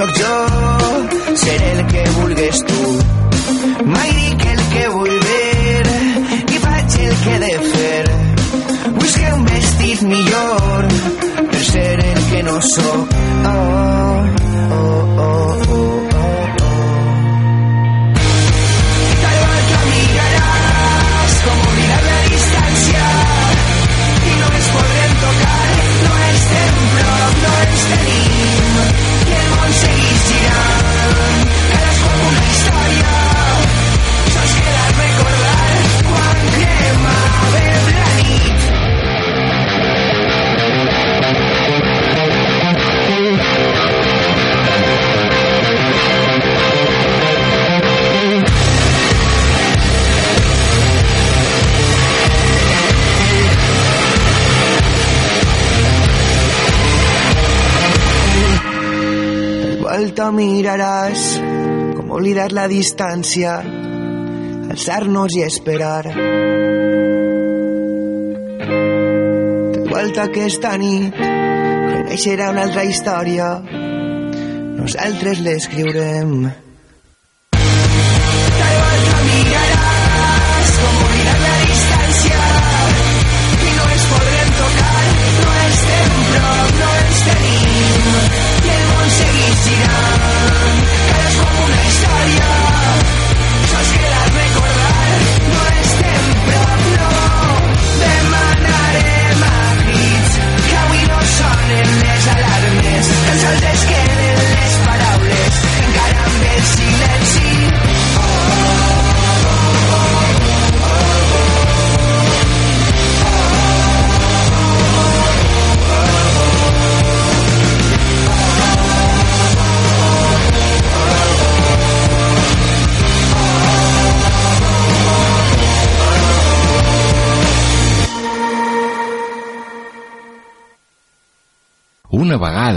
sucked up mirarás como olvidar la distancia, alzarnos y esperar. De vuelta aquesta nit reneixerà una altra història, nosaltres l'escriurem.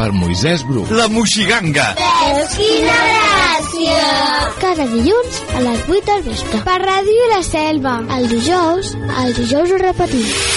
per Moisès Bru. La moixiganga! Veus quina gràcia! Cada dilluns a les 8 del vespre. Per Ràdio La Selva. El dijous, el dijous ho repetim.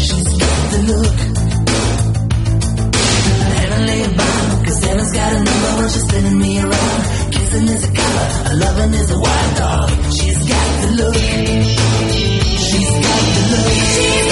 She's got the look. And I lay by, cause Anna's got a number when she's spinning me around. Kissing is a color, a loving is a wild dog. She's got the look. She's got the look. She's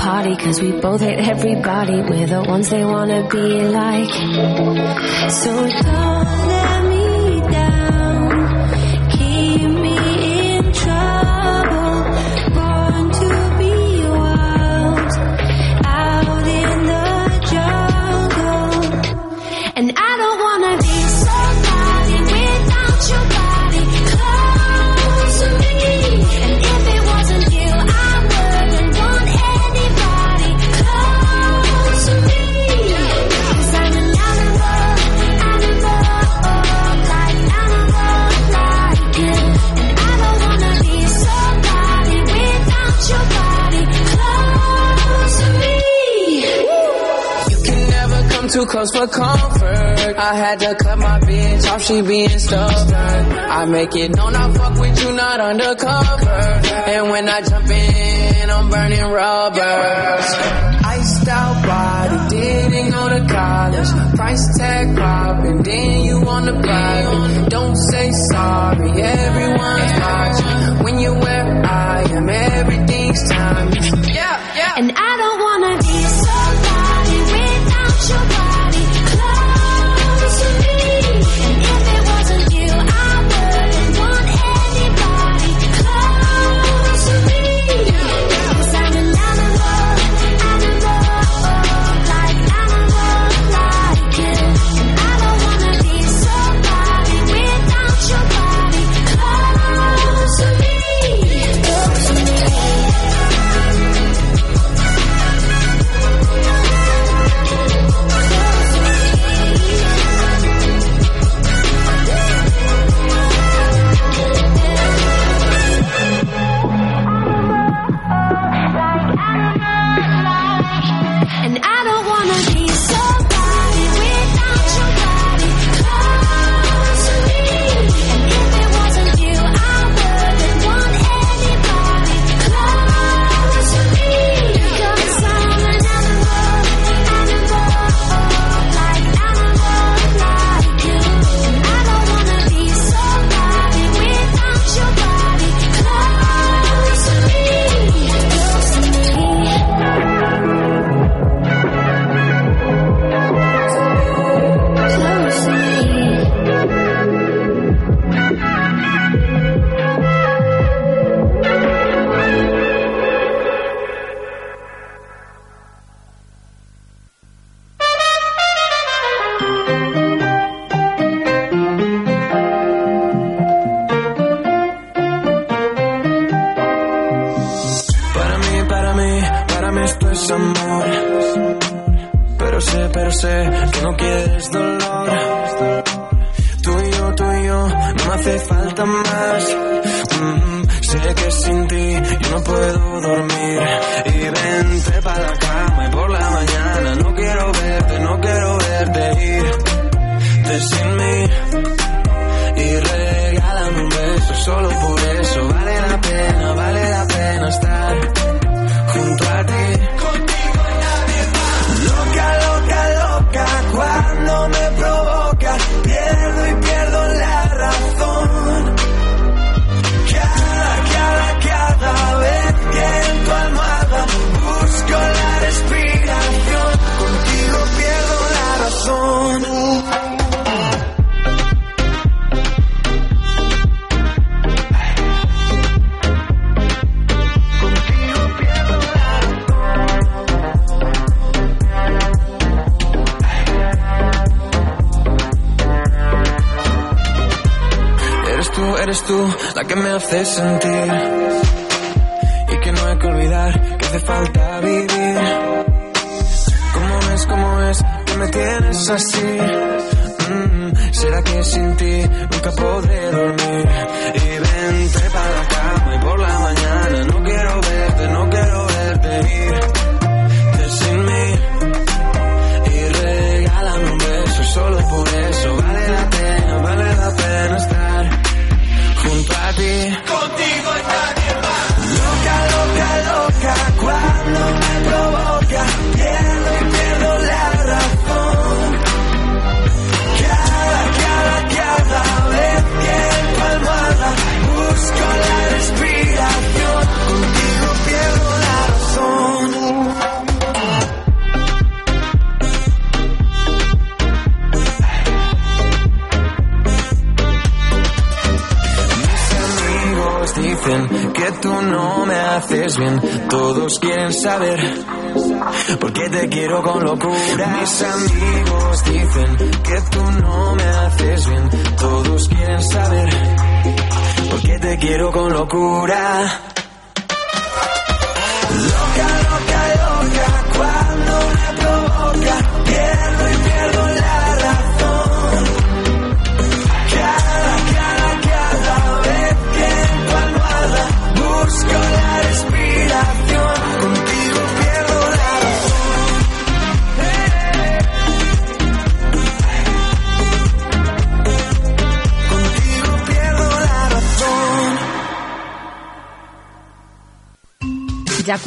party Cause we both hate everybody. We're the ones they wanna be like. So don't close for comfort. I had to cut my bitch off, she being stubborn. I make it known I fuck with you, not undercover. And when I jump in, I'm burning rubbers. Iced out body, didn't go to college. Price tag popping, then you on the block. Don't say sorry, everyone's watching. When you where I am, everything's time. Like a me hace sentir. saber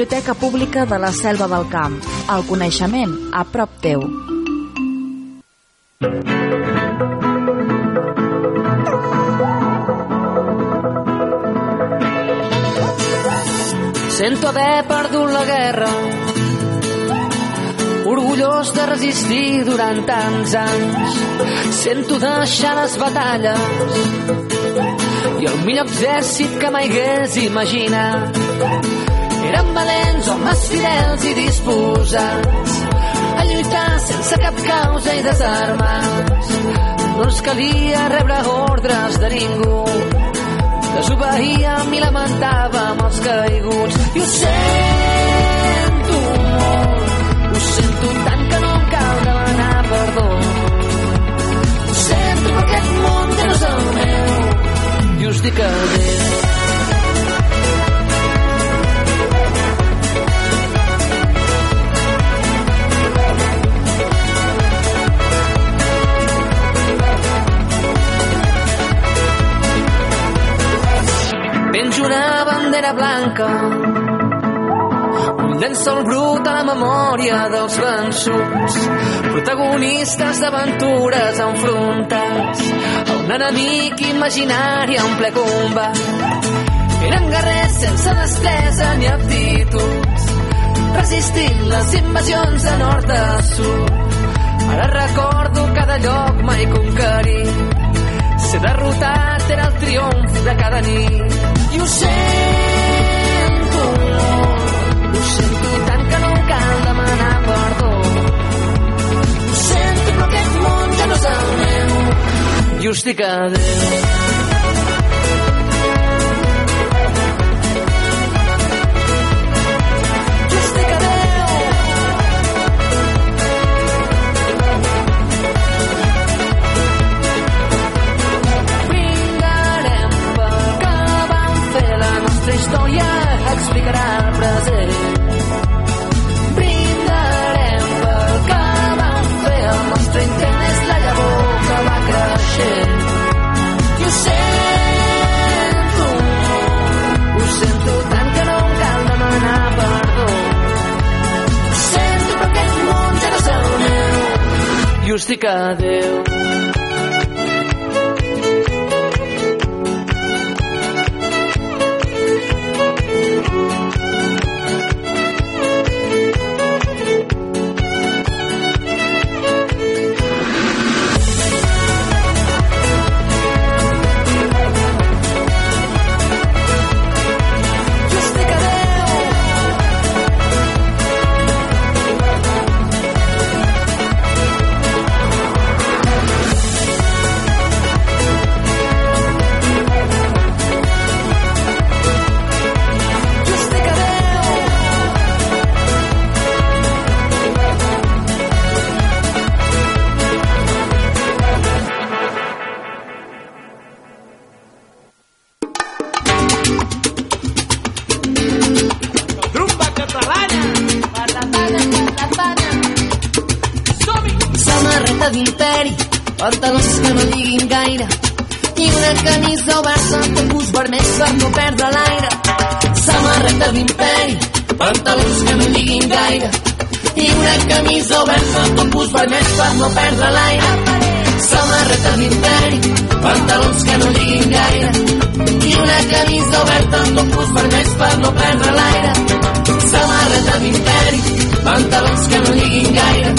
Biblioteca Pública de la Selva del Camp. El coneixement a prop teu. Sento haver perdut la guerra, orgullós de resistir durant tants anys. Sento deixar les batalles i el millor exèrcit que mai hagués imaginat. Eren valents, homes fidels i disposats a lluitar sense cap causa i desarmats. No ens calia rebre ordres de ningú desobeíem i lamentàvem els caiguts. I ho sento molt, ho sento tant que no em cal demanar perdó. Ho sento perquè aquest món ja no és el meu i us dic adéu. Un llençol brut a la memòria dels vençuts. Protagonistes d'aventures enfrontats. A un enemic imaginari en ple combat. Eren guerrers sense destresa ni aptituds. Resistint les invasions de nord a sud. Ara recordo cada lloc mai conquerit. Ser derrotat era el triomf de cada nit. I ho sento és el meu i us dic història explicarà el present. Meu i vermells per no perdre l'aire. Samarreta d'imperi, pantalons que no lliguin gaire i una camisa oberta amb topus vermells per no perdre l'aire. Samarreta d'imperi, pantalons que no lliguin gaire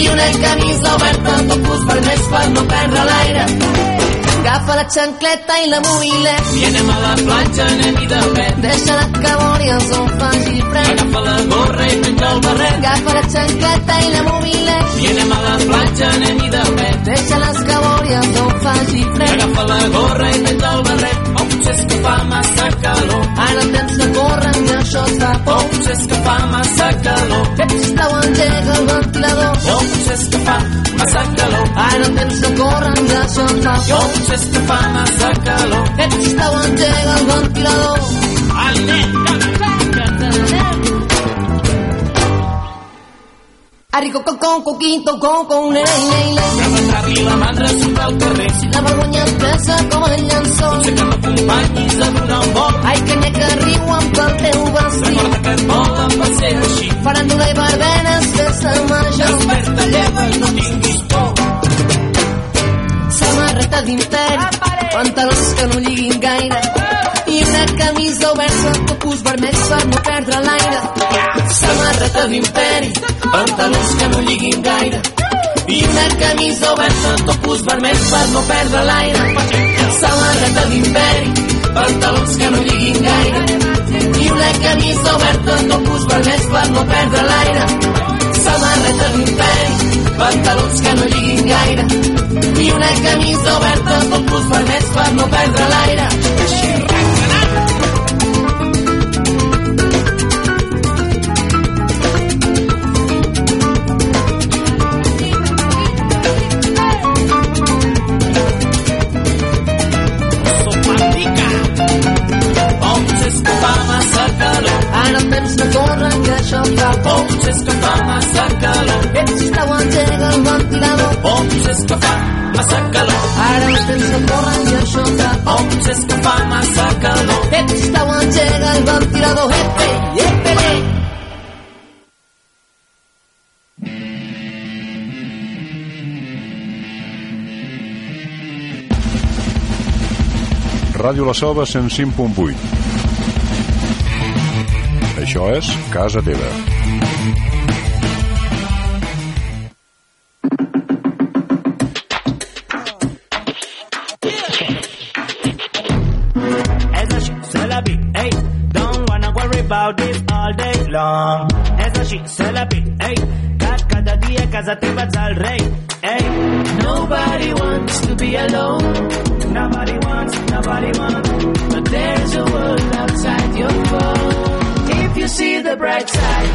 i una camisa oberta amb topus vermells per no perdre l'aire. Agafa la xancleta i la mobilet. I anem a la platja, anem i de pet. Deixa-la que vori el sol faci fred. Agafa la gorra i penja el barret. Agafa la xancleta i la mobilet. I anem a la platja, anem i de pet. Deixa-les que vori el sol faci fred. Agafa la gorra i penja el barret. Oh, potser és que fa massa calor. Ara temps de córrer i això es fa por. O potser és que fa massa calor. Ets plau, engega el ventilador. O potser és que fa massa calor. Ara temps de córrer i això es fa por. O potser és que fa massa calor. Ets plau, Arrico con con coquito con con le le le. Rebentar-li la mandra surt al carrer. Si la vergonya et pesa com el llençol. Sé que m'acompanyis a donar un vol. Ai, que n'hi ha que riuen pel teu vestit. Recorda que et moda va ser així. Faràndula i barbenes, festa major. Desperta, lleva i no tinguis por. Samarreta d'imperi, pantalons que no lliguin gaire. Camisa oberta, topus vermells per no perdre l'aire. Samarreta d'imperi, Pantalons que no lliguin gaire. i una camisa oberta, topus vermells per no perdre l'aire. Samarreta d'imperi, Pantalons que no lliguin gaire. i una camisa oberta, topus vermells per no perdre l'aire. Samarreta d'imperi, Pantalons que no lliguin gaire. i una camisa oberta, topus vermells per no perdre l'aire. Potser Ara el temps no corre, que això fa por. Potser és que fa massa calor. Ets tau engega el ventilador. Potser és que fa massa calor. Ara el temps no corre, i això fa por. Potser és que fa massa calor. Ets tau engega el ventilador. Epe, epele. Ràdio La Selva 105.8. Això és Casa Teva. As a she sell a bit, hey. Don't wanna worry about this all day long. As a she sell a bit, hey. Cat cada dia casa teva ets el rei, hey. Nobody wants to be alone. Nobody wants, nobody wants. But there's a world outside your phone. you see the bright side.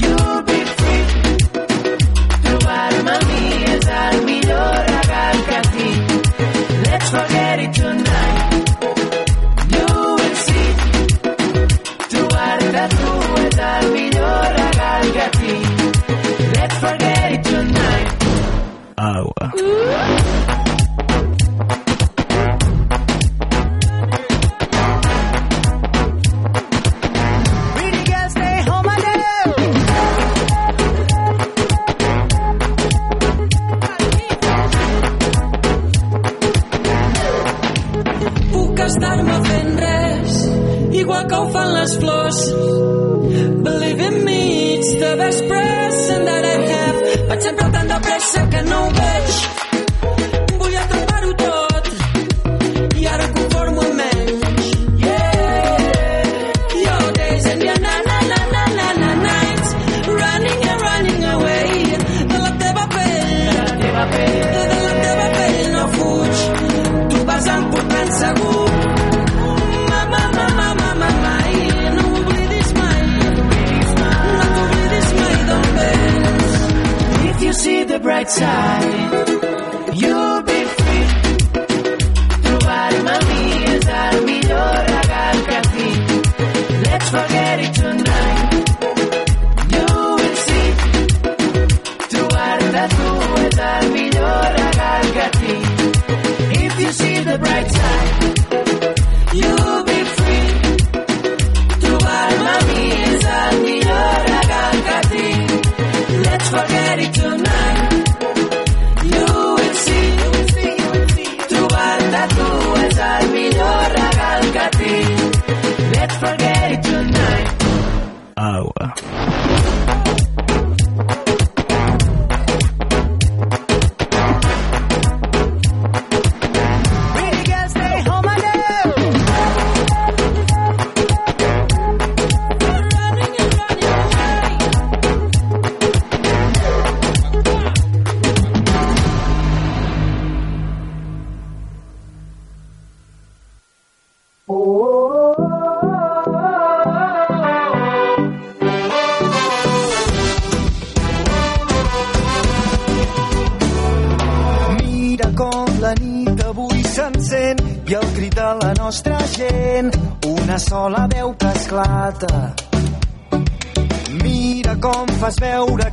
You'll be free. Tu alma mía es almidor agalcatí. Let's forget it tonight. You will see. Tu alma tú es almidor agalcatí. Let's forget it tonight. Agua. Ooh.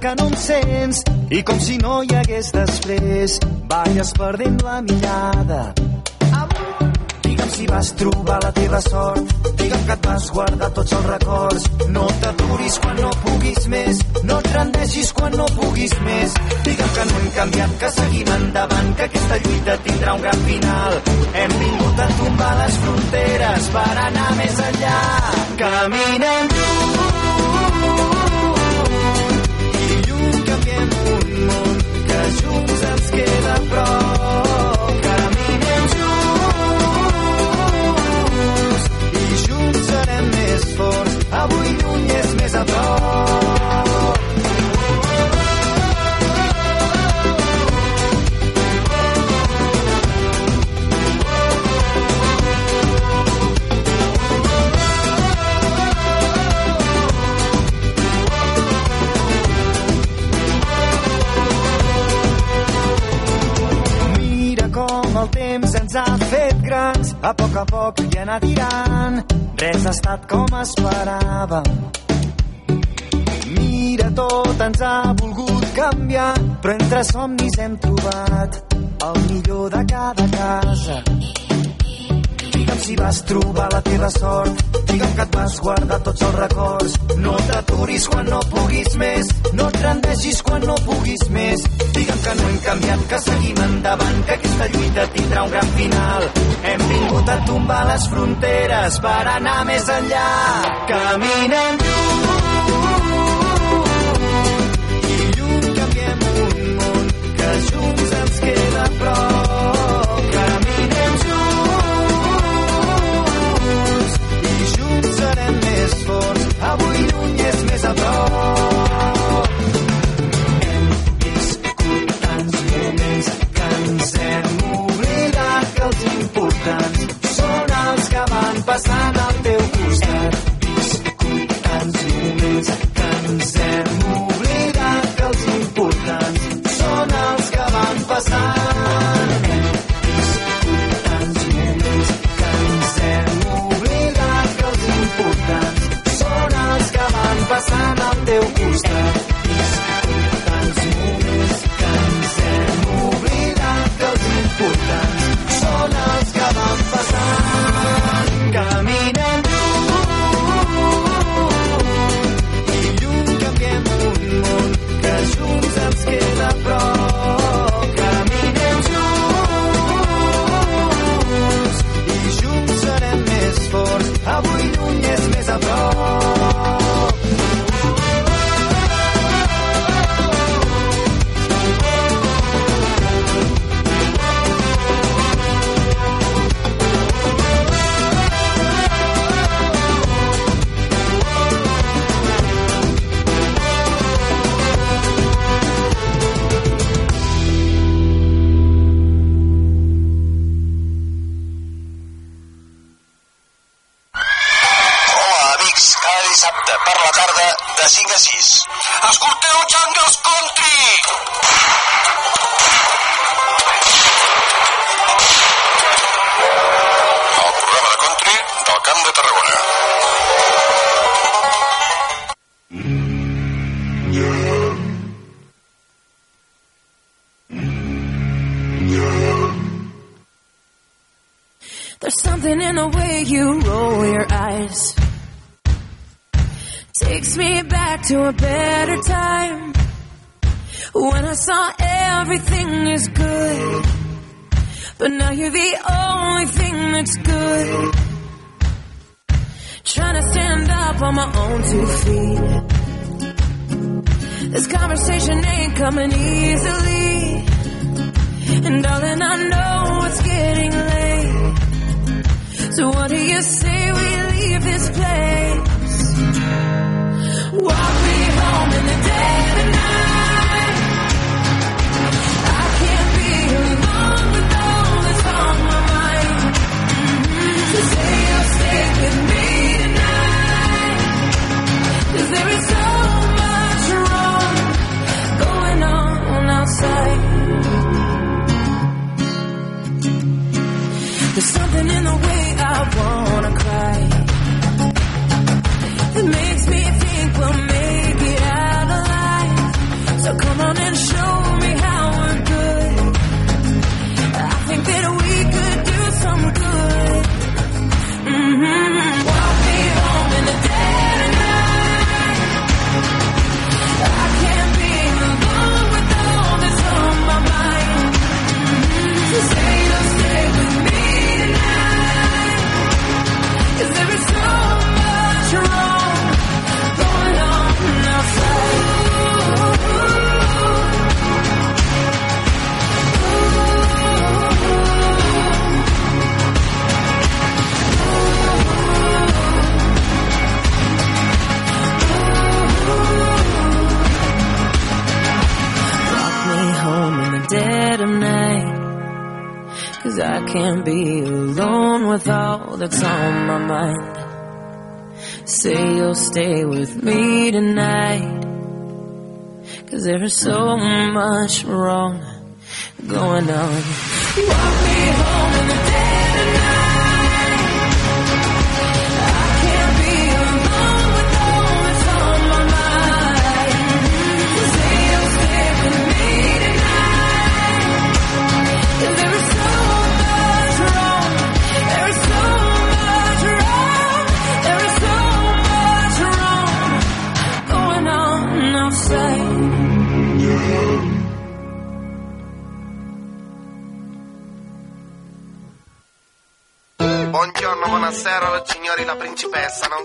Que no em sents i com si no hi hagués després, balles perdent la mirada. Digue'm si vas trobar la teva sort, digue'm que et vas guardar tots els records. No t'aturis quan no puguis més, no et rendeixis quan no puguis més. Digue'm que no hem canviat, que seguim endavant, que aquesta lluita tindrà un gran final. Hem vingut a tombar les fronteres per anar més enllà. Caminem i a poc a poc i anar tirant, res ha estat com esperàvem. Tot ens ha volgut canviar, però entre somnis hem trobat el millor de cada casa. Digue'm si vas trobar la teva sort, digue'm que et vas guardar tots els records. No t'aturis quan no puguis més, no et rendeixis quan no puguis més. Digue'm que no hem canviat, que seguim endavant, que aquesta lluita tindrà un gran final. Hem vingut a tombar les fronteres per anar més enllà. Caminem i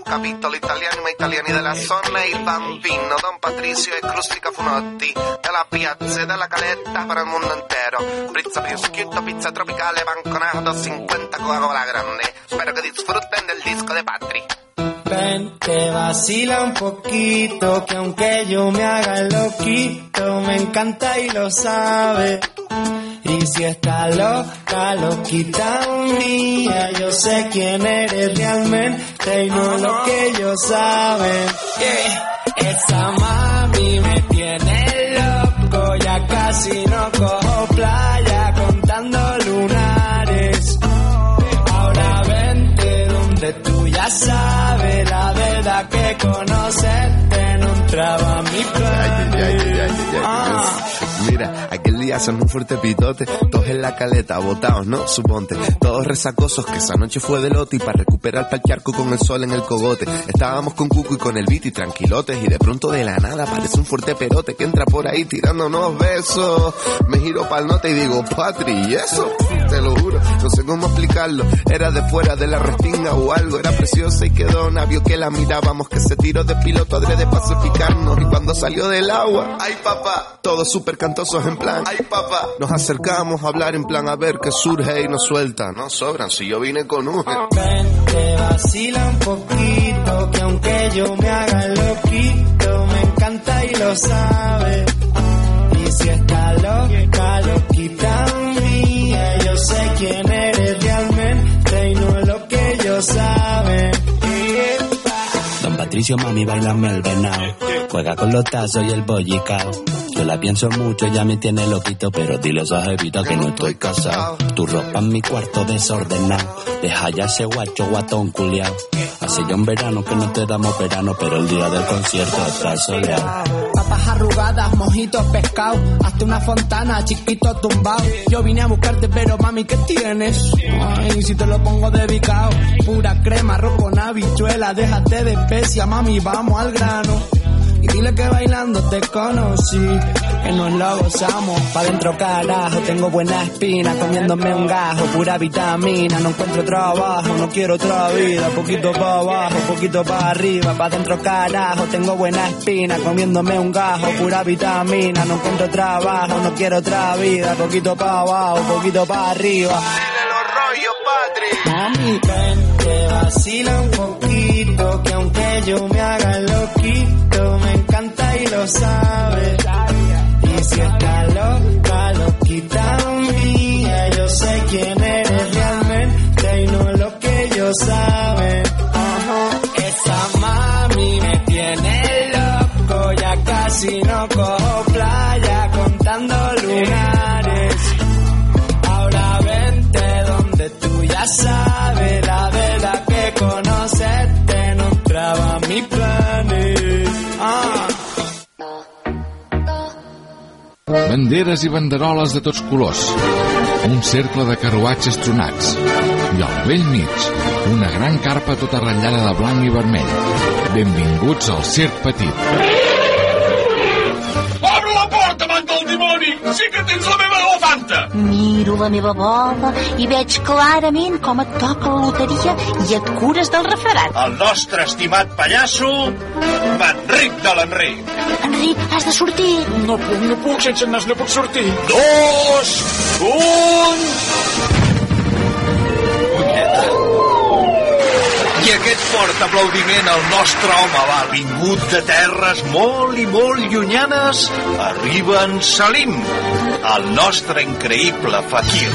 principessa. Non capito l'italiano, ma italiani della zona e il bambino, Don Patrizio e Crustica Funotti. Della piazza e della caletta per il mondo intero. Pizza prosciutto, pizza tropicale, banconato, 50 Coca-Cola grande. Spero que disfruten del disco de Patri. Que vacila un poquito, que aunque yo me haga loquito, me encanta y lo sabe. Y si está loca, loquita mía, yo sé quién eres realmente y no lo que ellos saben. Yeah. Esa mami me tiene loco, ya casi no cojo playa I get día son un fuerte pitote, todos en la caleta, botados, ¿no? Suponte, todos resacosos, que esa noche fue de lote y para recuperar pa'l charco con el sol en el cogote. Estábamos con Cuco y con el Viti tranquilotes y de pronto de la nada aparece un fuerte perote que entra por ahí tirándonos besos. Me giro pa'l note y digo, Patri, ¿y eso? Te lo juro, no sé cómo explicarlo. Era de fuera de la restinga o algo, era preciosa y quedó navio que la mirábamos, que se tiró de piloto adrede pacificarnos y cuando salió del agua, ay papá, todos súper cantosos en plan, ay papá, nos acercamos a hablar en plan a ver qué surge y nos suelta, no sobran, si yo vine con un... Ven, te vacila un poquito, que aunque yo me haga loquito, me encanta y lo sabe. Y si está loca, loquita mía, yo sé quién eres realmente y no lo que ellos saben. Patricio, mami, bailame el venado. Juega con los tazos y el bollicao. Yo la pienso mucho, ya me tiene loquito, pero dile a esa jevita que no estoy casado. Tu ropa en mi cuarto desordenado. Deja ya ese guacho guatón culiao. Hace ya un verano que no te damos verano, pero el día del concierto está soleado. Papas arrugadas, mojitos, pescado, hasta una fontana, chiquito tumbado. Yo vine a buscarte, pero mami, ¿qué tienes? Ay, si te lo pongo dedicado, pura crema, arroz con habichuela, déjate de especia, mami, vamos al grano. Y dile que bailando te conocí, que nos lo gozamos. Pa' dentro carajo, tengo buena espina, comiéndome un gajo, pura vitamina. No encuentro trabajo, no quiero otra vida, poquito pa' abajo, poquito pa' arriba. Pa' dentro carajo, tengo buena espina, comiéndome un gajo, pura vitamina. No encuentro trabajo, no quiero otra vida, poquito pa' abajo, poquito pa' arriba. Mami, ven, te vacila un que aunque yo me haga loquito, me encanta y lo sabe. Y si está loca, loquita mía, yo sé quién eres realmente y no lo que ellos saben. Esa mami me tiene loco, ya casi no cojo ni planes. Ah! Banderes i banderoles de tots colors, un cercle de carruatges tronats i al vell mig una gran carpa tota ratllada de blanc i vermell. Benvinguts al Circ Petit. miro la meva bola i veig clarament com et toca la loteria i et cures del refredat. El nostre estimat pallasso, Enric de l'Enric. Enric, has de sortir. No puc, no puc, sense nas no puc sortir. Dos, un... I aquest fort aplaudiment al nostre home va vingut de terres molt i molt llunyanes, arriba en Salim, el nostre increïble Fakir.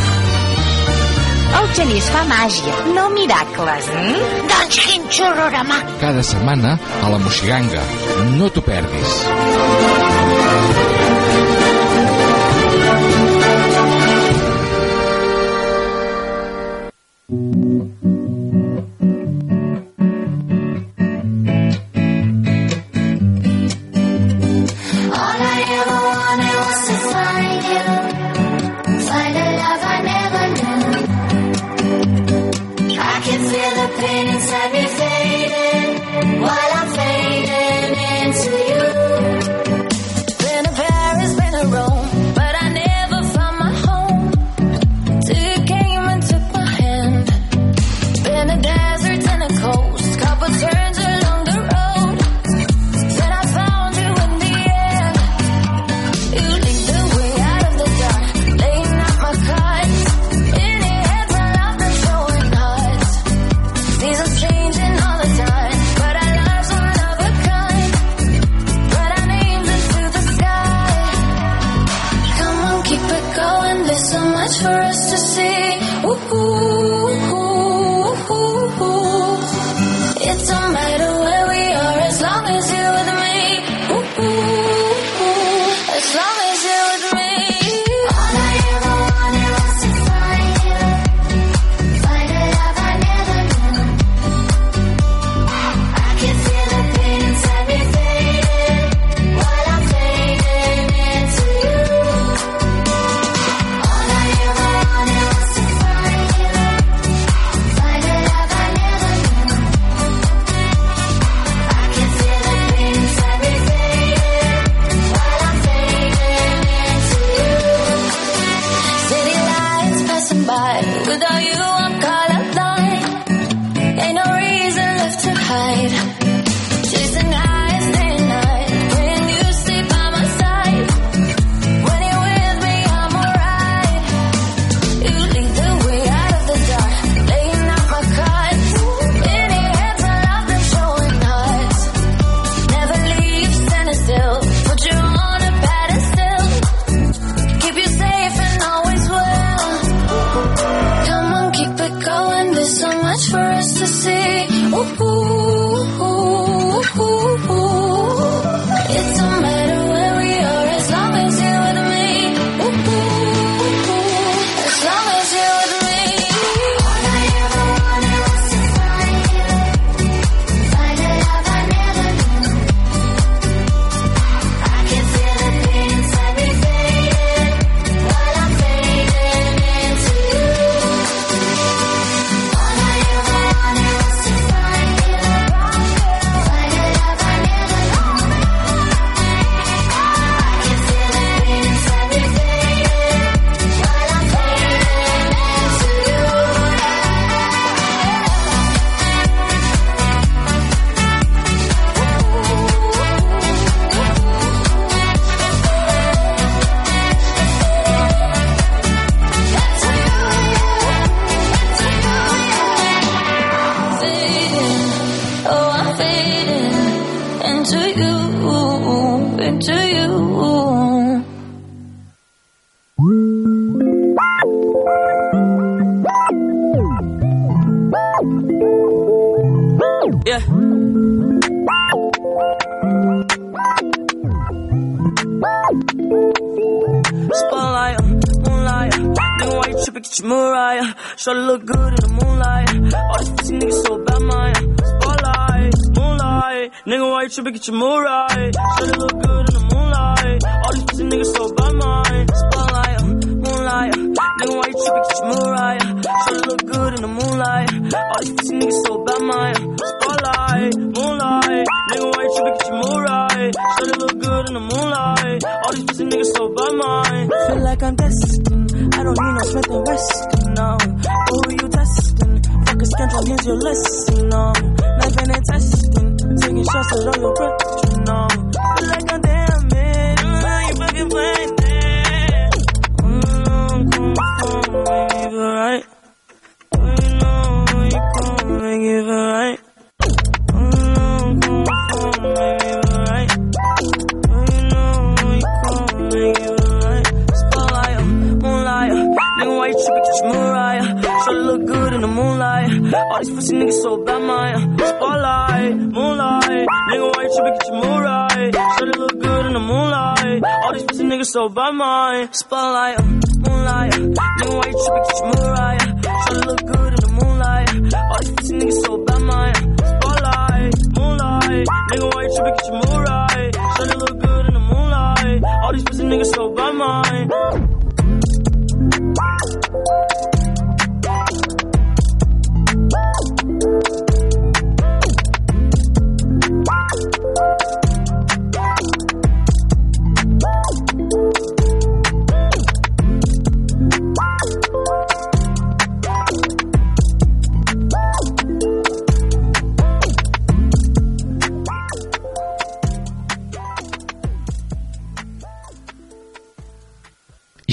El Genís fa màgia, no miracles, eh? Doncs quin xororama! Cada setmana a la Moxiganga. No t'ho perdis.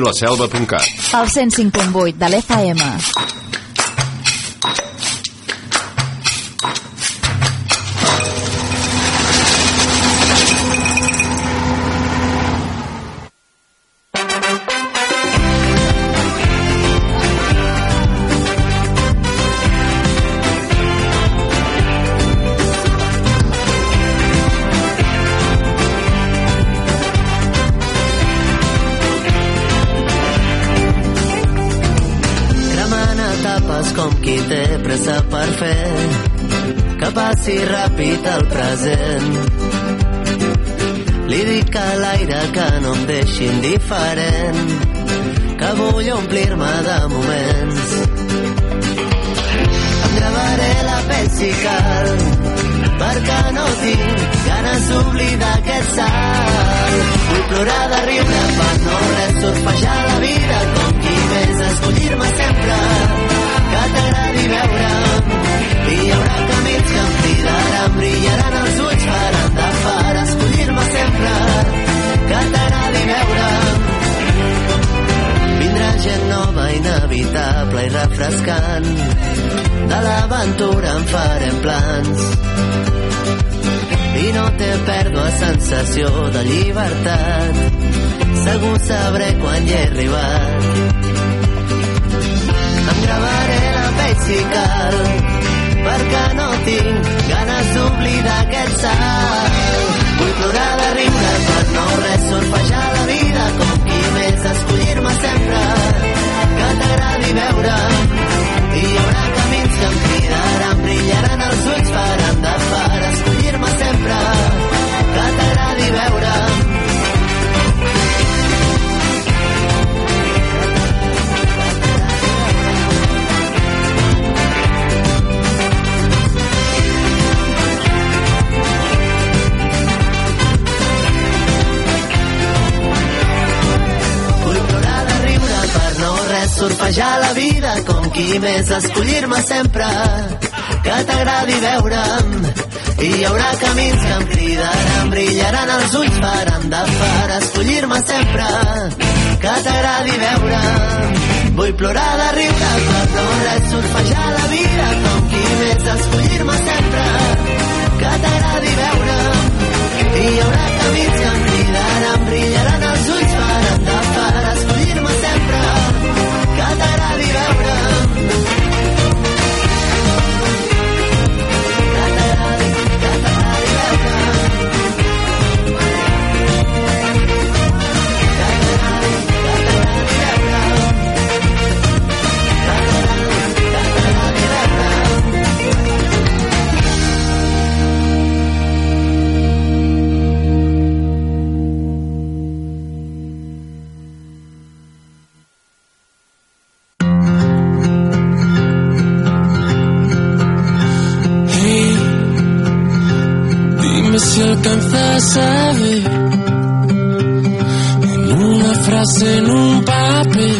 radiolaselva.cat El 105.8 de l'FM. Qui més escollir-me sempre que t'agradi veure'm I hi haurà camins que em cridaran, brillaran els ulls faran de far, escollir-me sempre, que t'agradi veure. Vull plorar de riure, però no res, surfejar la vida com qui més, escollir-me sempre, que t'agradi veure. I hi haurà camins que em cridaran, brillaran alcanzas a ver en una frase, en un papel,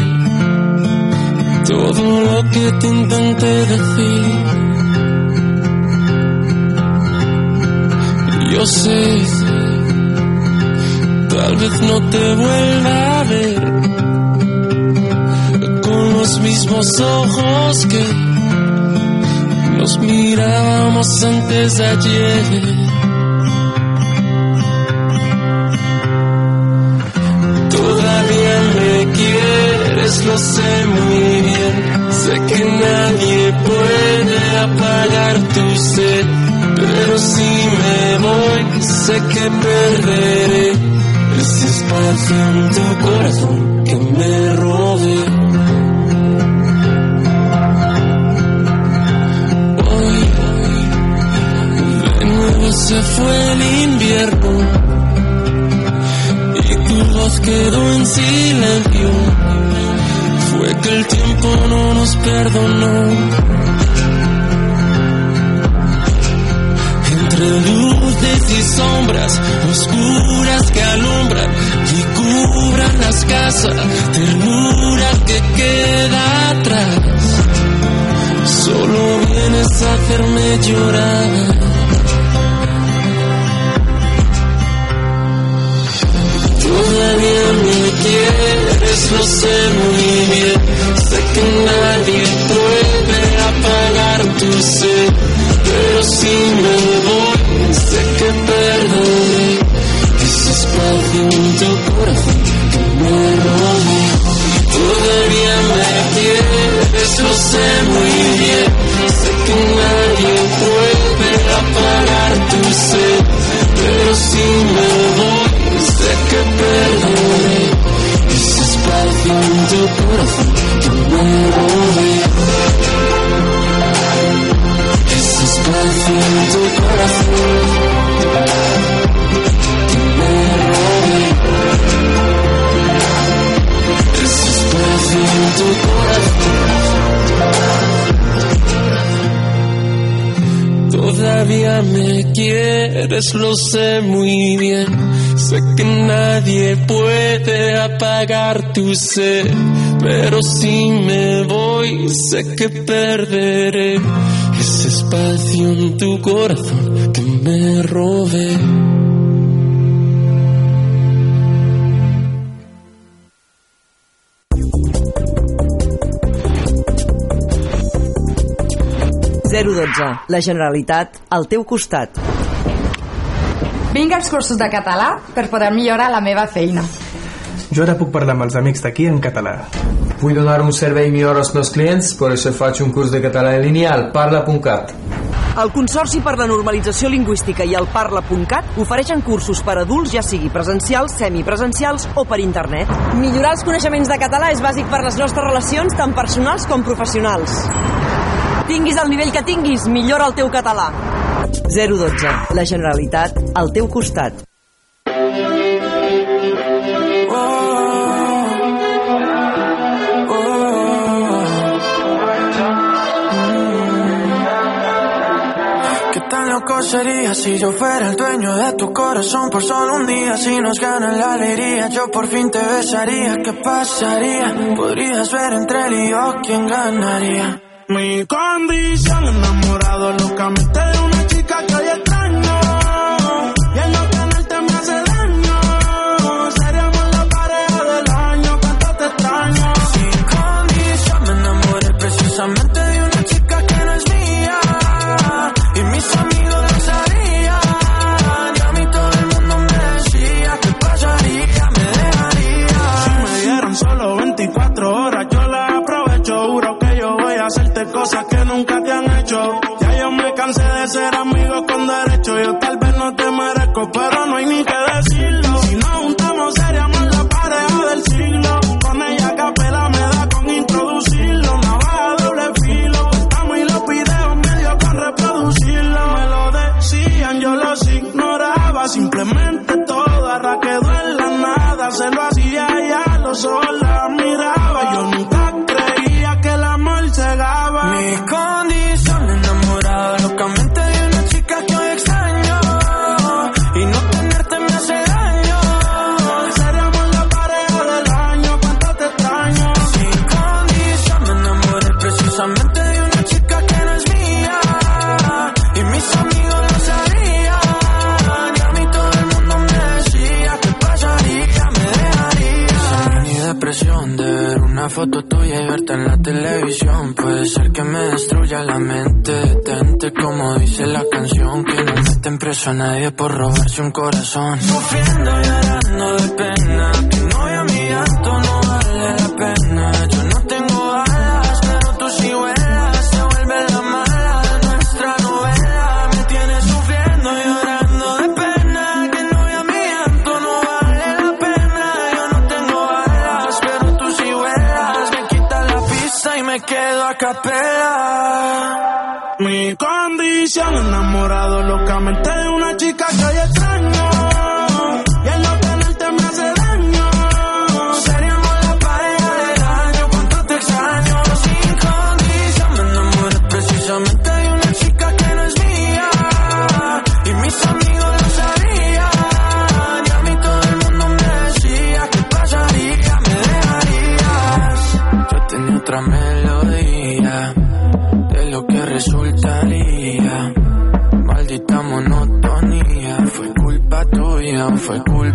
todo lo que te intenté decir. Yo sé, tal vez no te vuelva a ver con los mismos ojos que nos mirábamos antes ayer. Lo sé muy bien. Sé que nadie puede apagar tu sed, pero si me voy, sé que perderé ese espacio en tu corazón que me robé. Se fue el invierno y tu voz quedó en silencio. Que el tiempo no nos perdonó. Entre luces y sombras oscuras que alumbran y cubran las casas, ternura que queda atrás. Solo vienes a hacerme llorar. Todavía me quieres, lo sé muy bien. Sé que nadie puede apagar tu sed, pero si me voy, sé que perderé ese espacio en tu corazón que me robé. Todavía me quieres, lo sé muy bien. Todavía me quieres, lo sé muy bien. Sé que nadie puede apagar tu sed, pero si me voy, sé que perderé ese espacio en tu corazón que me robé. La Generalitat al teu costat. Vinc als cursos de català per poder millorar la meva feina. Jo ara puc parlar amb els amics d'aquí en català. Vull donar un servei millor als meus clients, per això faig un curs de català en línia al parla.cat. El Consorci per la Normalització Lingüística i el Parla.cat ofereixen cursos per a adults, ja sigui presencials, semipresencials o per internet. Millorar els coneixements de català és bàsic per les nostres relacions, tant personals com professionals. Tinguis el nivell que tinguis, millora el teu català. 012. La Generalitat al teu costat. Loco si yo fuera el dueño de tu corazón por solo un día? Si nos gana la alegría, yo por fin te besaría. ¿Qué pasaría? Podrías ver entre él y yo quién ganaría. Mi condición enamorado locamente en la televisión. Puede ser que me destruya la mente. Detente como dice la canción Que no meten preso a nadie por robarse un corazón. Sufriendo y llorando de pena. y me quedo a capela. Mi condición enamorado locamente de una chica que hay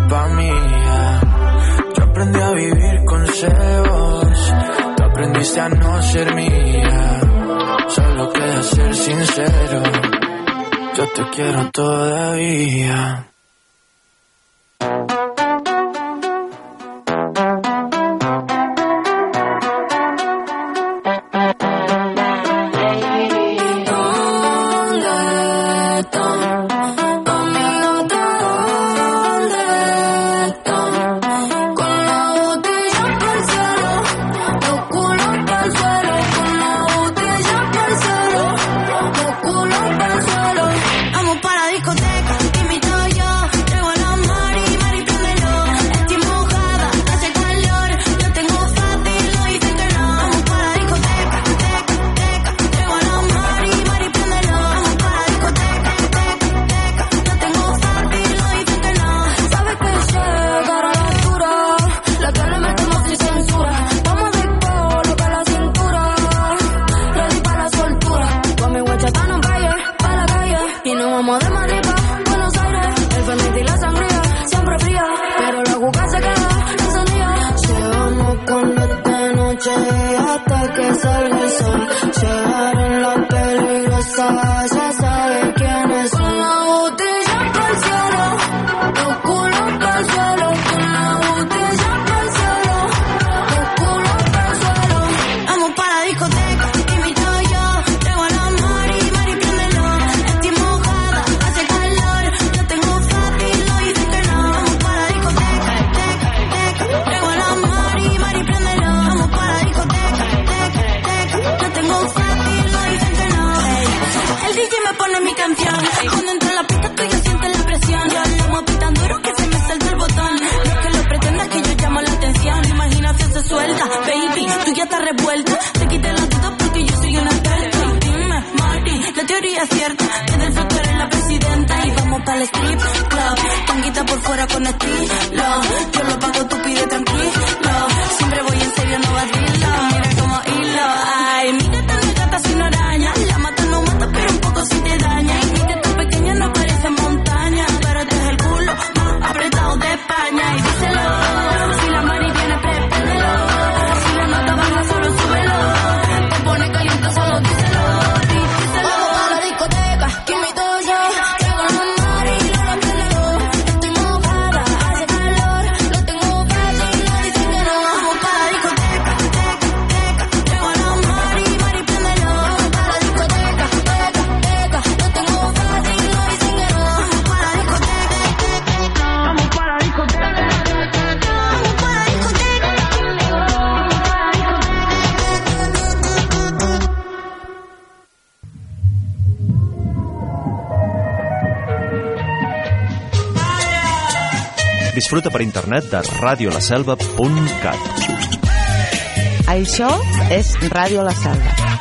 culpa mía. Yo aprendí a vivir con celos, tú aprendiste a no ser mía. Solo queda ser sincero, yo te quiero todavía. Disfruta per internet de radiolaselva.cat. Això és Ràdio La Selva.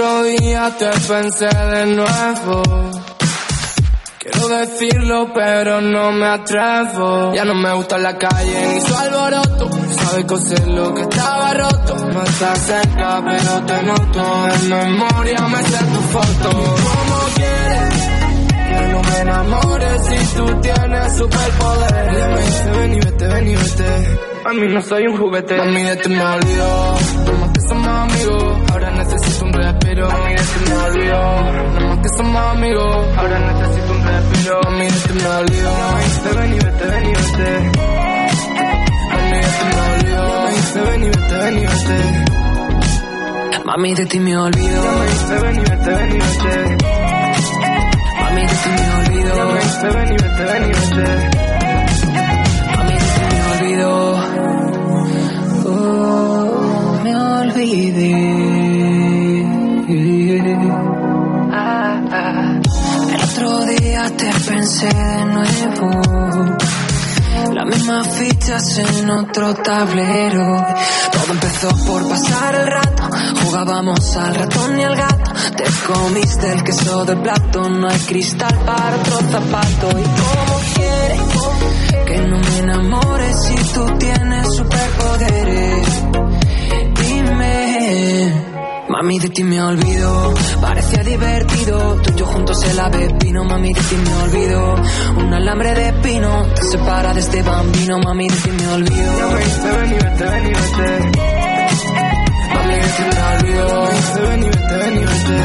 Otro día te pensé de nuevo. Quiero decirlo, pero no me atrevo. Ya no me gusta la calle ni su alboroto. Sabe coser lo que estaba roto. No estás cerca, pero te noto. En memoria me sé tu foto. ¿Cómo quieres que no me enamore si tú tienes superpoderes? Ella me dice, ven y vete, ven y vete. A mí no soy un juguete. Mami, de ti me olvidó. Que somos amigos. Respiro. Mami, de ti me olvidó. No más que somos amigos. Ahora necesito un respiro. Mami, de ti me olvidó. Me dice, ven y vete, ven y vete. Mami, de ti me olvidó. Me dice, ven y vete, ven y vete. Mami, de ti me olvido. Me dice, ven y vete, ven y vete. Mami, de ti me olvido. Me dice, ven y vete, ven y vete. Mami, de ti me olvido. Oh, me olvidé. Pensé de nuevo. Las mismas fichas en otro tablero. Todo empezó por pasar el rato. Jugábamos al ratón y al gato. Te comiste el queso de plato. No hay cristal para otro zapato. ¿Y cómo quieres que no me enamore si tú tienes superpoderes? Dime. Mami, de ti me olvido, parecía divertido. Tú y yo juntos el ave pino, mami, de ti me olvido. Un alambre de pino te separa de este bambino, mami, de ti me olvido. Mami, de ti me olvido. Me dice, ven y vete, ven y vete.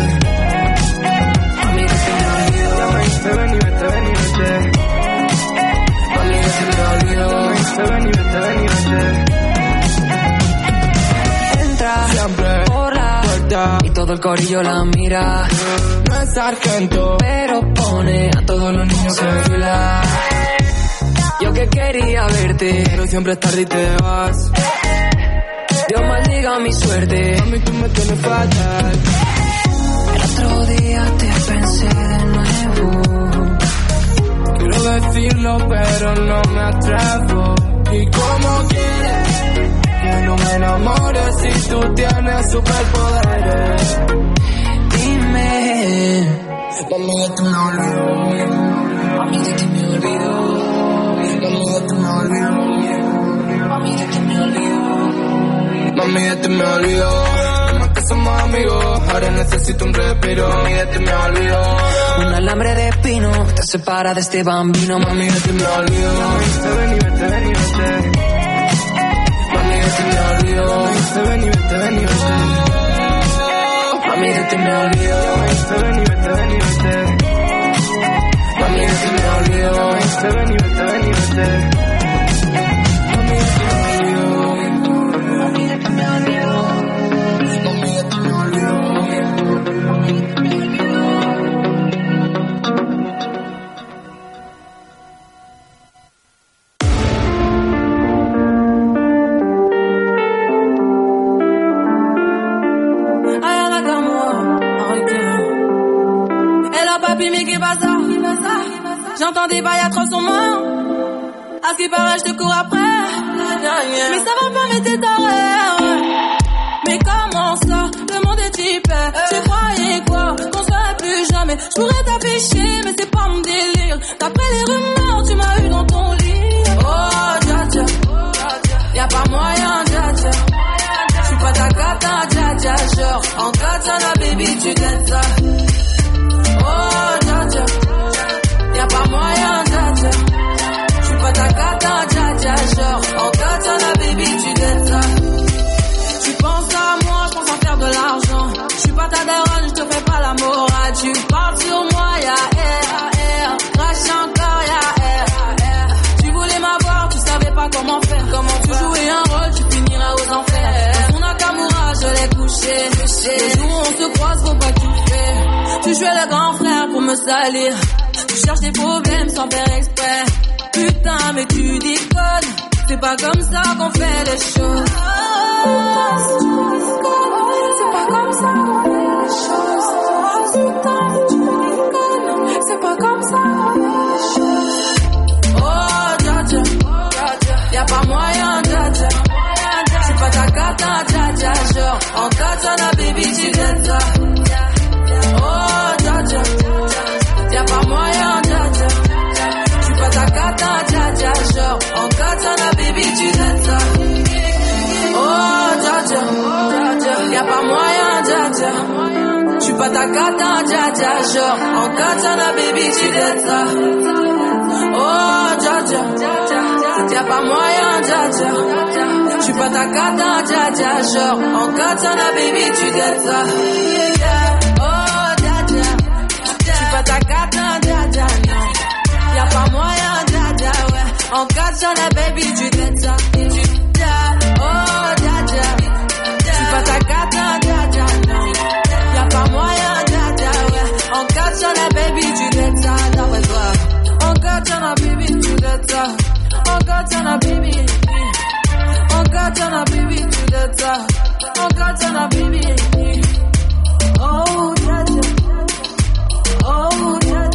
Mami, de ti me olvido. Me dice, ven y vete, ven y vete. Mami, de ti me olvido. Y todo el corillo la mira. No es sargento, pero pone a todos los niños en fila. Yo que quería verte, pero siempre es tarde y te vas. Dios maldiga mi suerte. Mami, tú me tienes fatal. El otro día te pensé de nuevo. Quiero decirlo, pero no me atrevo. ¿Y cómo quieres me enamore si tú tienes superpoderes? Dime. Mami, de ti me olvido. Mami, de ti me olvido. Mami, de ti me olvido. Mami, de ti me olvido. Mami, de ti me que somos amigos. Ahora necesito un respiro. Mami, de ti me olvido. Un alambre de pino te separa de este bambino, Mami, mami. de ti me olvido. Me dice, ven vete, ven vete. Ti me olvido. Me dice, ven y vete, ven y vete. Mami, ti me olvido. Me dice, ven y vete, ven y vete. Des bails atroces sur moi. À ce qui paraît, je te cours après. Mais ça va pas, mais t'es taré. Mais comment ça Le monde est typé. Tu croyais quoi Qu'on serait plus jamais. Je pourrais t'afficher, mais c'est pas mon délire. D'après les rumeurs, tu m'as eu dans ton lit. Oh, dja dja. Y'a pas moyen, dja dja. J'suis pas ta gata, dja dja. Genre, en katana, baby, tu t'aides ça. Tu jouais le grand frère pour me salir. Tu cherches des problèmes sans faire exprès. Putain, mais tu déconnes. C'est pas comme ça qu'on fait les choses. C'est pas comme ça qu'on fait les choses. Putain, tu c'est pas comme ça. Oh, moyen, pas ta pas moyen, dja dja. J'suis pas ta cata, dja dja, genre. En katana, baby, tu ça. Oh, dja dja, y'a pas moyen, dja dja. J'suis pas ta cata, dja dja, genre. En katana, baby, tu ça. Oh, dja dja, j'suis pas ta cata, dja dja. Y'a pas moyen, dja dja, ouais. En katana, baby, tu ça. sur baby to delta, dans le doigt. Encore t'en baby du delta. Encore t'en baby. Encore baby du delta. Encore t'en baby. Oh, yeah, yeah. Oh, yeah,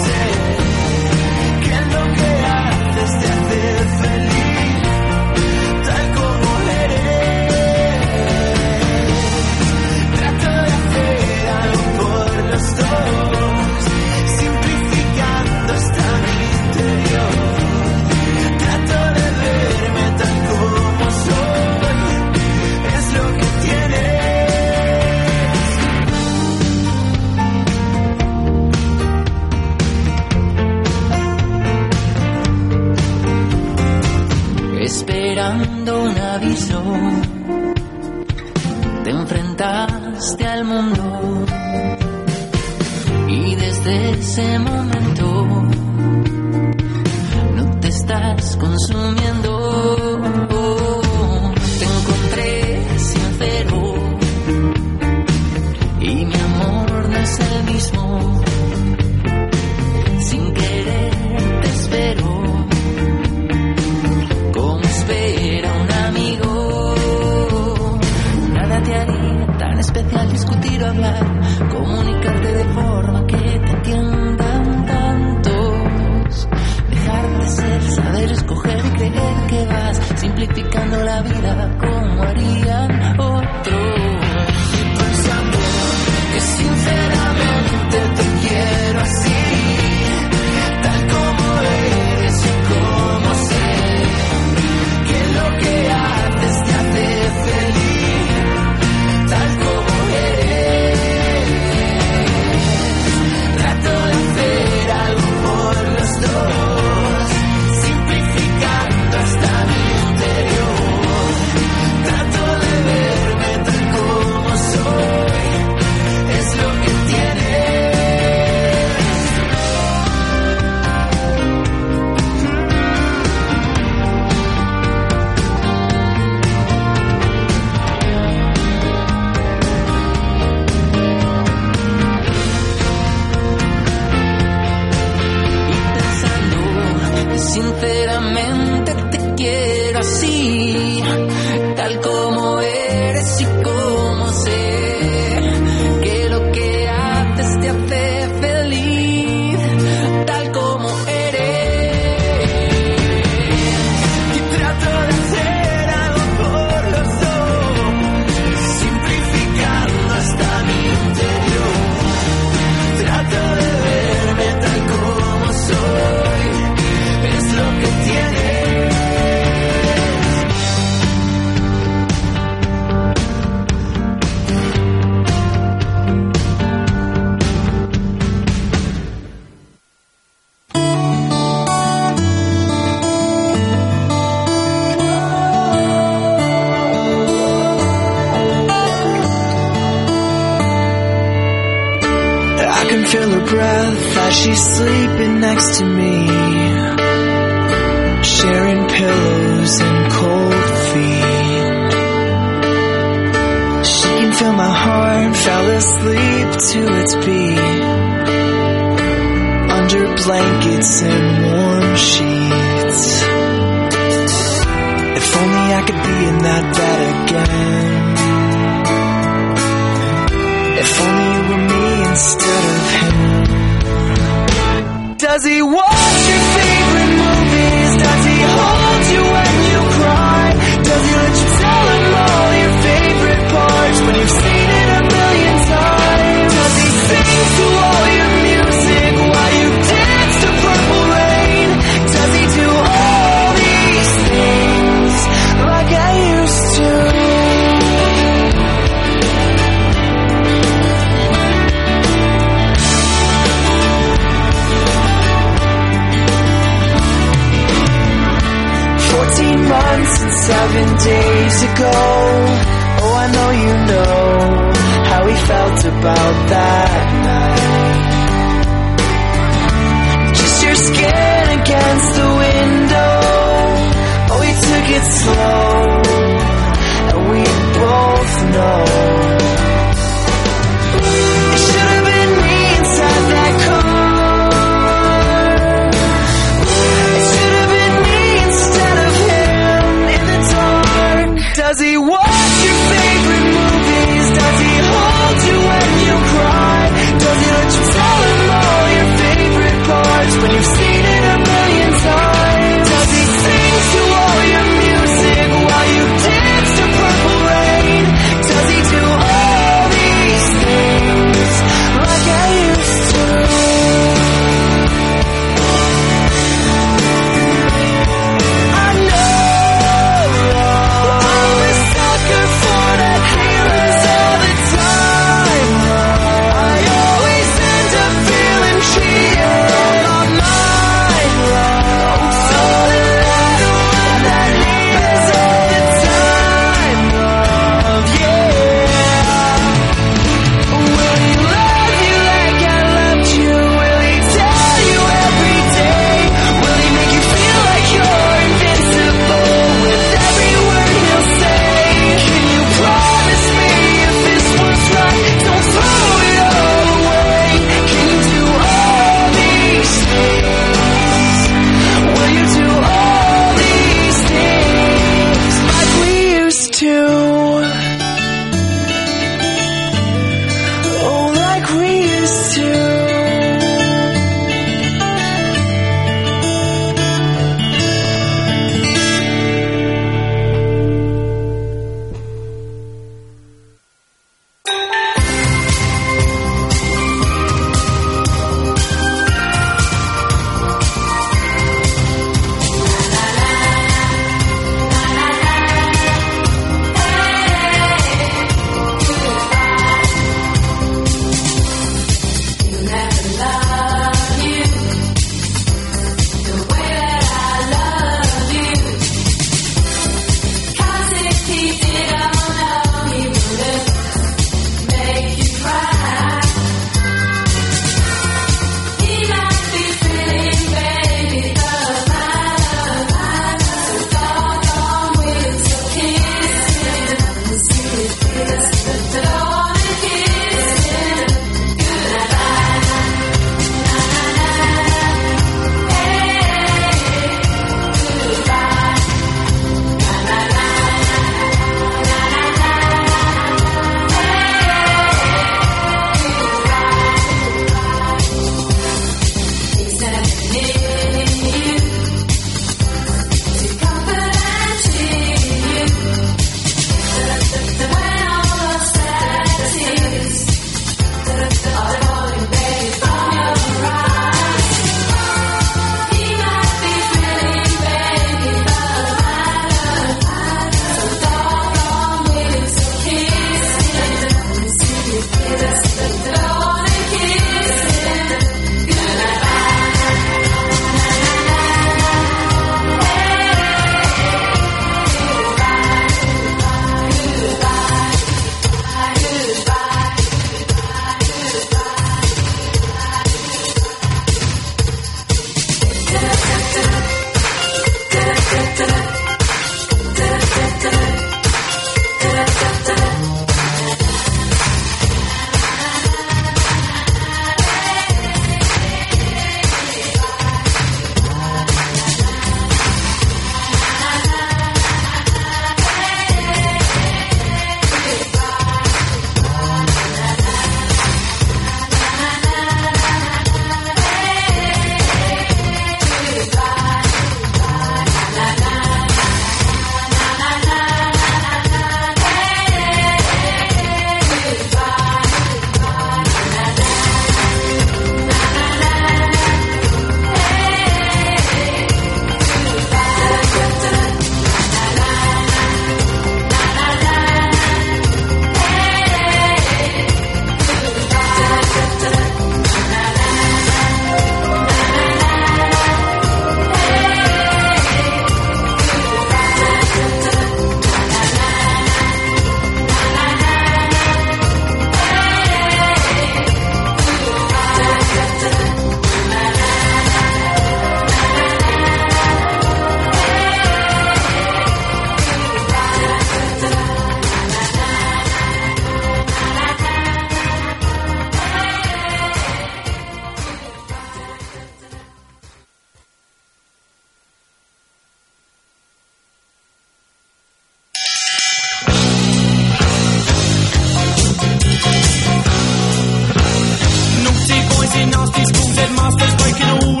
can always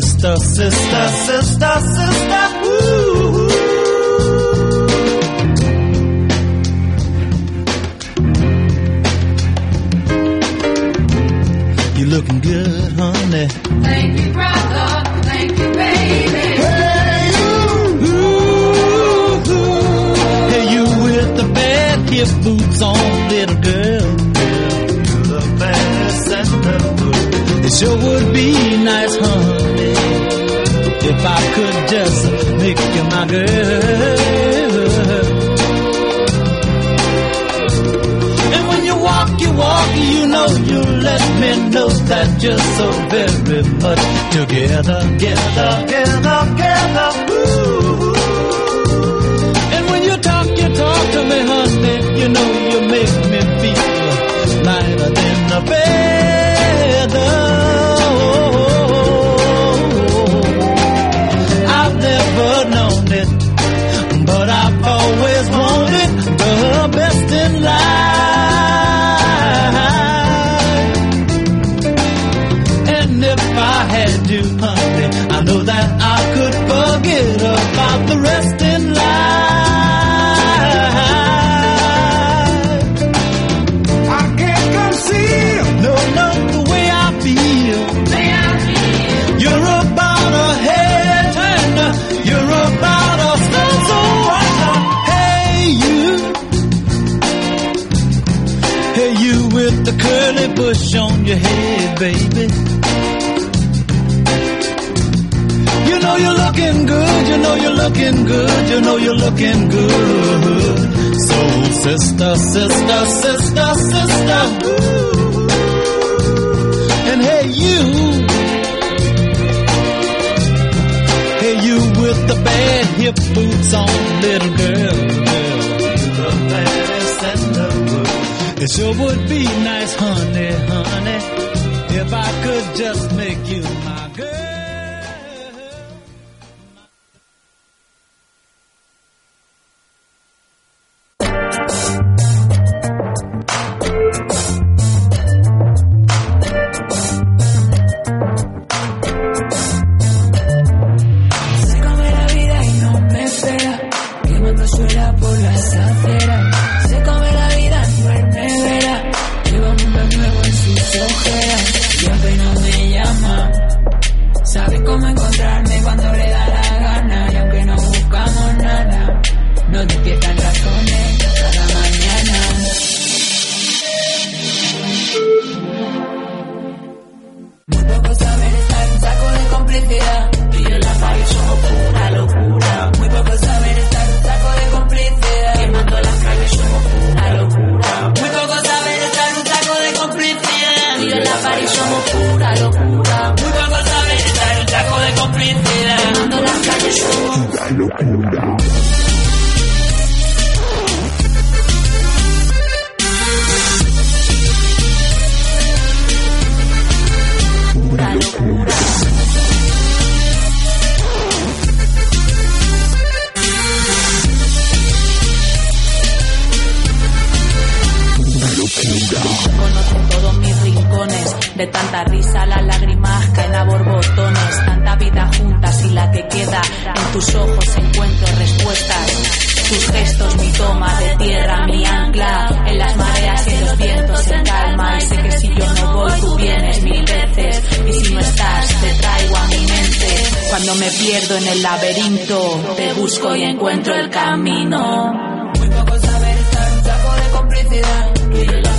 sister, sister, sister, sister, ooh. You looking good, honey. Thank you, brother. Thank you, baby. Hey you with the bad hip boots on, if I could just make you my girl. And when you walk, you walk, you know you let me know that you're so very much together, together, together, together. Ooh. And when you talk, you talk to me, honey, you know baby. You know you're looking good, you know you're looking good, you know you're looking good. So, sister, sister, sister, sister. Ooh. And hey, you. Hey, you with the bad hip boots on, little girl. It sure would be nice, honey, honey, if I could just tus ojos encuentro respuestas. Tus gestos, mi toma de tierra, mi ancla, en las mareas y los vientos en calma. Y sé que si yo no voy, tú vienes mil veces. Y si no estás, te traigo a mi mente. Cuando me pierdo en el laberinto, te busco y encuentro el camino. Muy poco saber de complicidad. Y la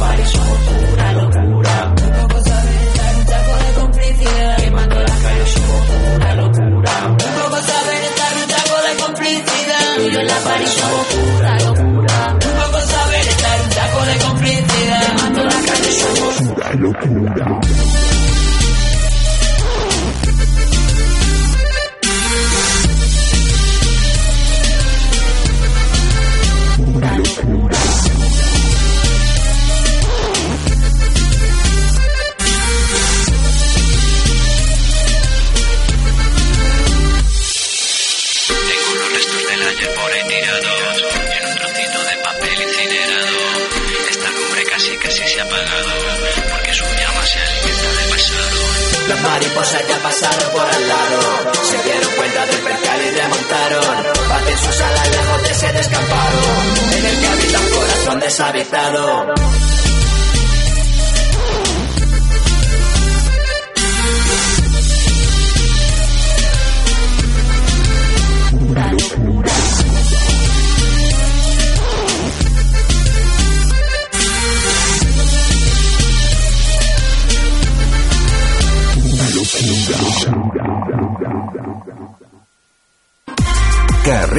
en la pared somos pura locura. Muy poco saber estar un saco de complicidad. Quemando las calles somos pura locura. Pasaron por al lado, se dieron cuenta del percal y remontaron. Baten sus alas lejos de ese descampado, en el que habita un corazón deshabitado.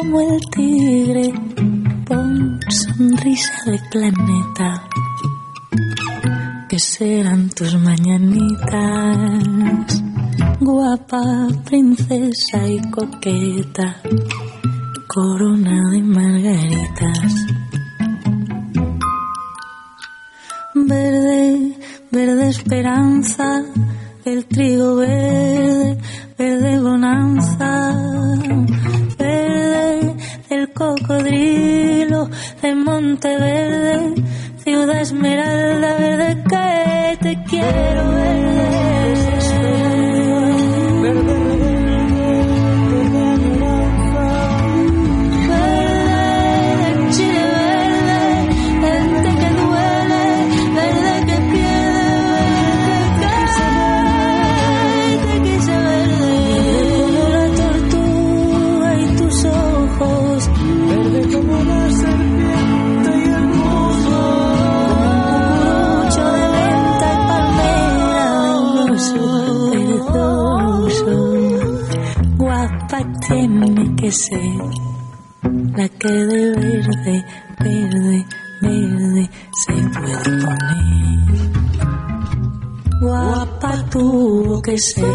como el tigre, pon sonrisa de planeta, que serán tus mañanitas, guapa princesa y coqueta, corona de margaritas. Verde, verde esperanza, el trigo verde, verde bonanza cocodrilo de Monteverde, ciudad esmeralda verde que te quiero ver. la que de verde, verde, verde se puede poner. Guapa tuvo que ser,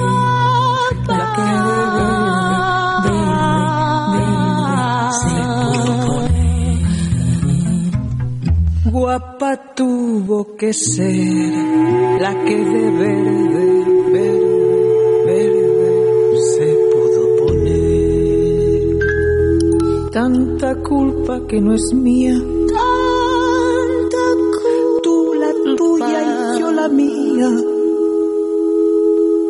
la que de verde, verde, verde se puede poner. Guapa tuvo que ser, la que de verde Tanta culpa que no es mía. Tanta culpa. Tú la tuya y yo la mía.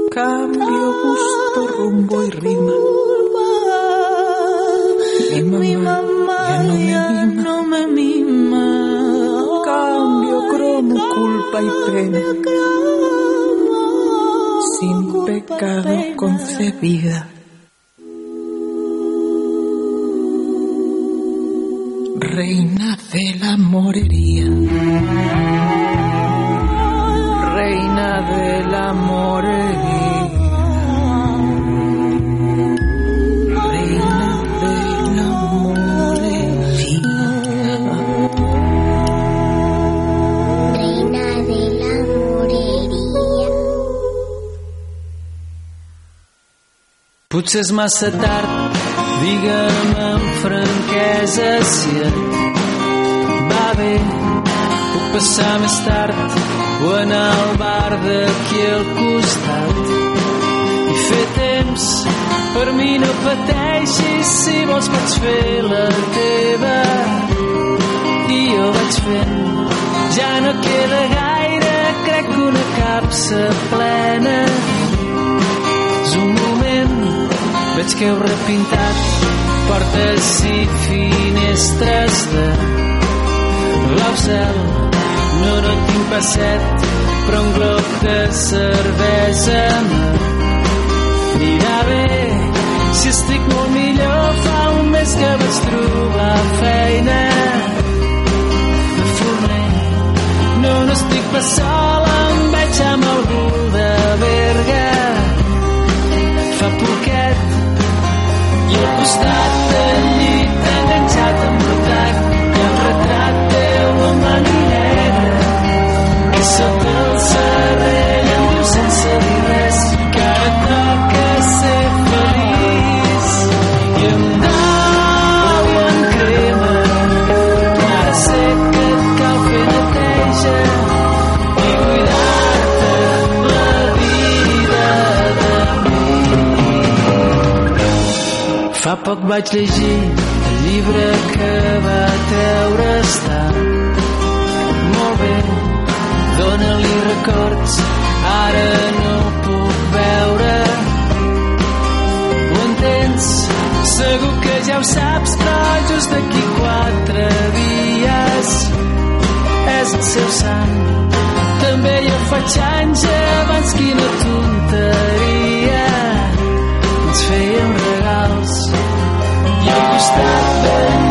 Cambio, gusto, rumbo y rima. Mi mamá, ya no me mima. Cambio, cromo, culpa y pena. Sin pecado concebida. Reina de la morería. Reina de la morería. Reina de la morería. Reina de la moreria. Potser és massa tard, digue'm amb franquesa si bé. Puc passar més tard o anar al bar d'aquí al costat i fer temps. Per mi no pateixis, si vols pots fer la teva i jo vaig fent. Ja no queda gaire, crec que una capsa plena és un moment Veig que heu repintat portes i finestres de cel. No, no tinc passet, però un glob de cervesa m'anirà bé. Si estic molt millor, fa un mes que vaig trobar feina de forner. No, no estic pas sol, em veig amb algú de Berga. Fa poquet i al costat del poc vaig llegir el llibre que va treure està molt bé, dóna-li records, ara no puc veure. Ho entens? Segur que ja ho saps, però just d'aquí quatre dies és el seu sant. També jo faig anys abans quina tonteria you stop there.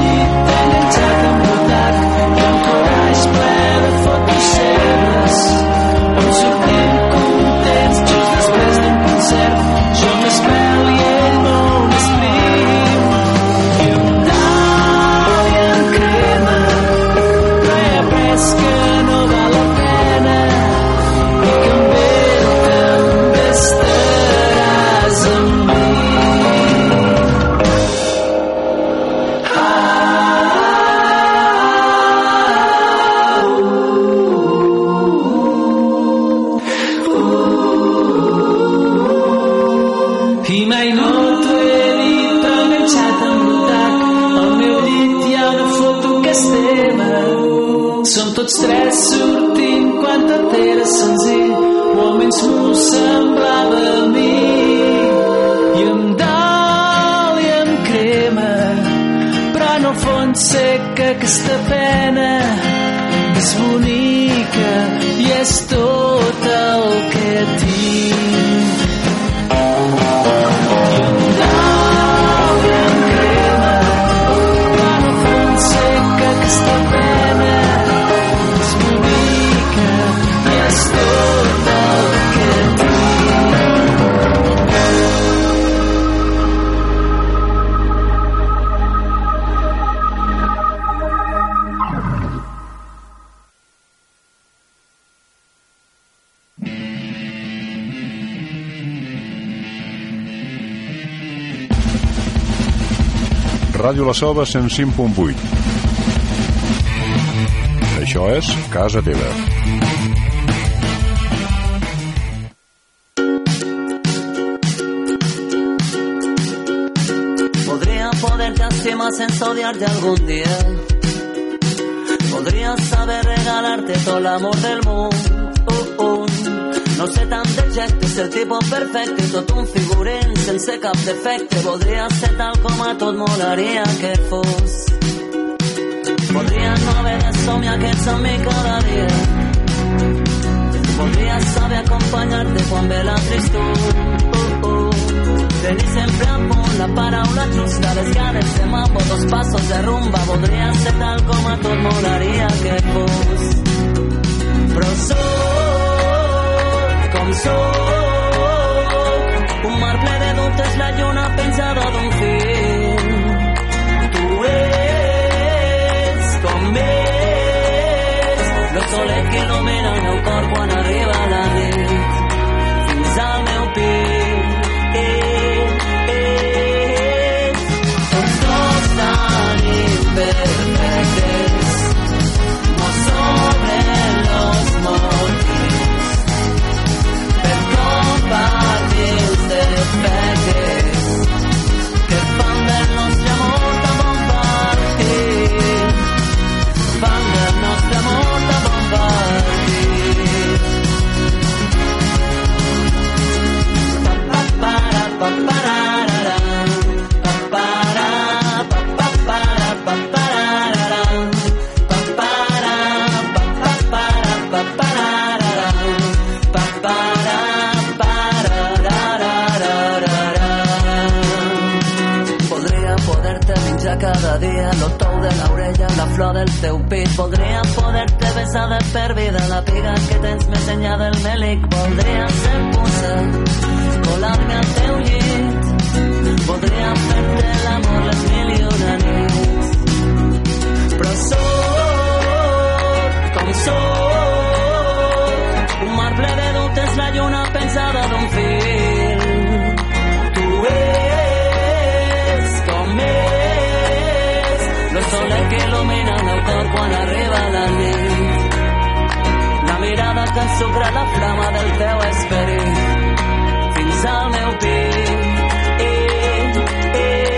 like the. La Selva 105.8. Això és Casa Teva. Podría poderte odiarte algún día. Podría saber regalarte todo el amor del mundo. No sé tan ser tipo perfecte i tot un figurín sense cap defecte. Podria ser tal com a tot molaria que fos. Podria no haver de somiar aquests amb mi cada dia. Podria saber acompanyar-te quan ve la tristor. Uh, uh. Tenir a la paraula justa, les ganes de mambo, dos passos de rumba. Podria ser tal com a tot molaria que fos. Però sóc com sóc, un mar ple de dubtes, la lluna penjada d'un fil. Tu ets com ets, el solet que il·lumina el meu cor quan flor del teu pit. Podria poder-te besar de per vida la piga que tens més enllà del melic. Voldria ser puça, colar-me al teu llit. Podria fer-te l'amor les mil i una nits. Però sóc com sóc, un mar ple de dubtes, la lluna pensada d'un fil. Il·lumina el cor quan arriba la nit. La mirada que ensucra la flama del teu esperit fins al meu pit. Eh, eh,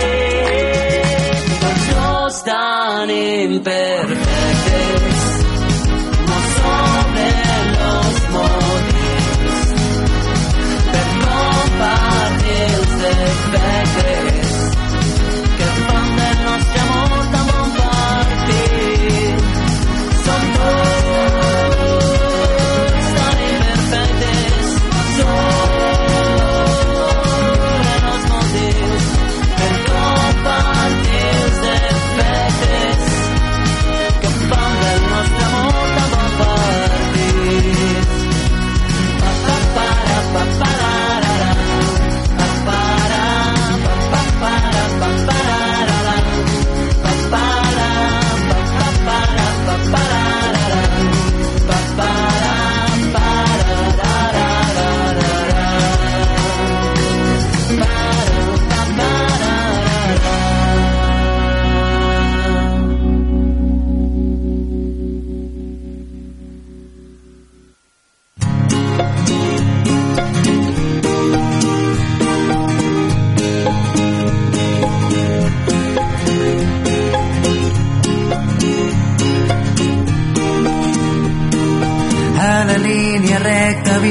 tots dos tan imperfectes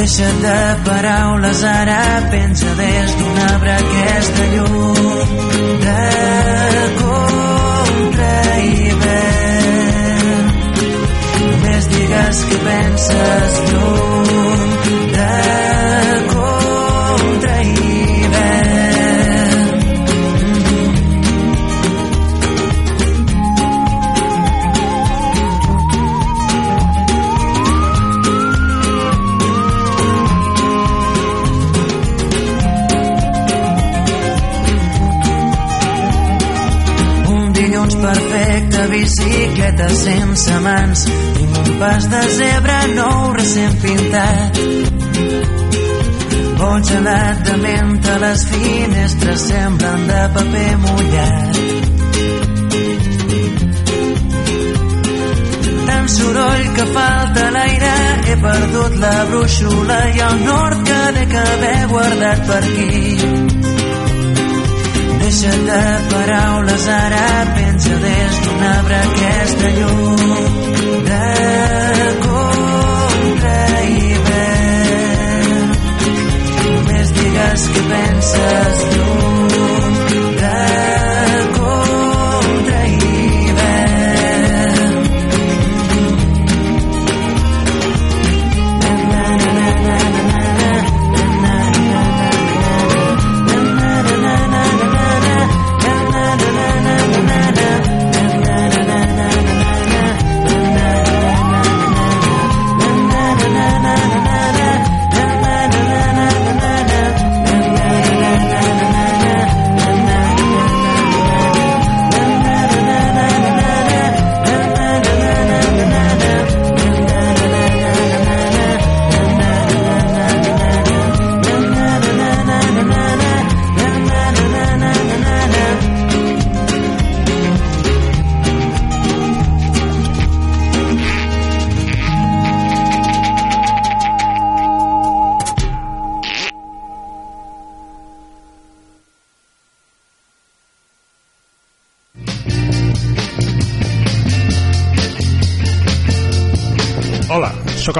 Deixa't de paraules, ara penja des d'un arbre aquesta llum de contra hivern. Només digues que penses lluny de carta sense mans tinc un pas de zebra nou recent pintat Bon gelat de menta, les finestres semblen de paper mullat. Tant soroll que falta l'aire, he perdut la brúixola i el nord que dec haver guardat per aquí. Deixa't de paraules, ara pensa des d'un arbre aquesta llum de contra hivern. Només digues que penses lluny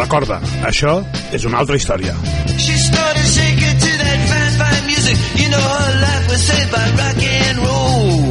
Recorda, això és una altra història. She started shaking to that fine, fine music. You know her life was saved by rock and roll.